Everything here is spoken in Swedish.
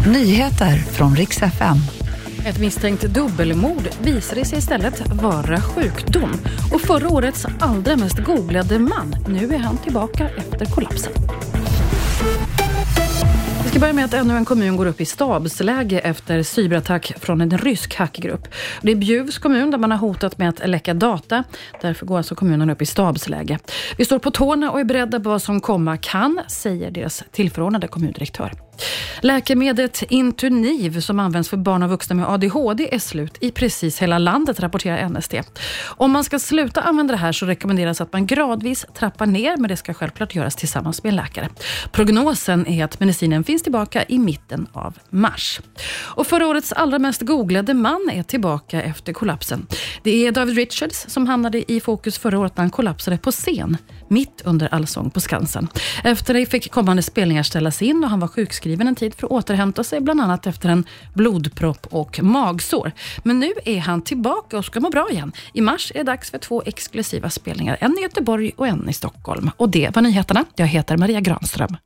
Nyheter från riks FM. Ett misstänkt dubbelmord visade sig istället vara sjukdom. Och förra årets allra mest googlade man, nu är han tillbaka efter kollapsen. Vi ska börja med att ännu en kommun går upp i stabsläge efter cyberattack från en rysk hackgrupp. Det är Bjuvs kommun där man har hotat med att läcka data. Därför går alltså kommunen upp i stabsläge. Vi står på tårna och är beredda på vad som komma kan, säger deras tillförordnade kommundirektör. Läkemedlet Intuniv som används för barn och vuxna med ADHD är slut i precis hela landet, rapporterar NSD. Om man ska sluta använda det här så rekommenderas att man gradvis trappar ner, men det ska självklart göras tillsammans med en läkare. Prognosen är att medicinen finns tillbaka i mitten av mars. Och förra årets allra mest googlade man är tillbaka efter kollapsen. Det är David Richards som hamnade i fokus förra året när han kollapsade på scen, mitt under Allsång på Skansen. Efter det fick kommande spelningar ställas in och han var sjukskriven en tid för att återhämta sig, bland annat efter en blodpropp och magsår. Men nu är han tillbaka och ska må bra igen. I mars är det dags för två exklusiva spelningar, en i Göteborg och en i Stockholm. Och det var nyheterna. Jag heter Maria Granström.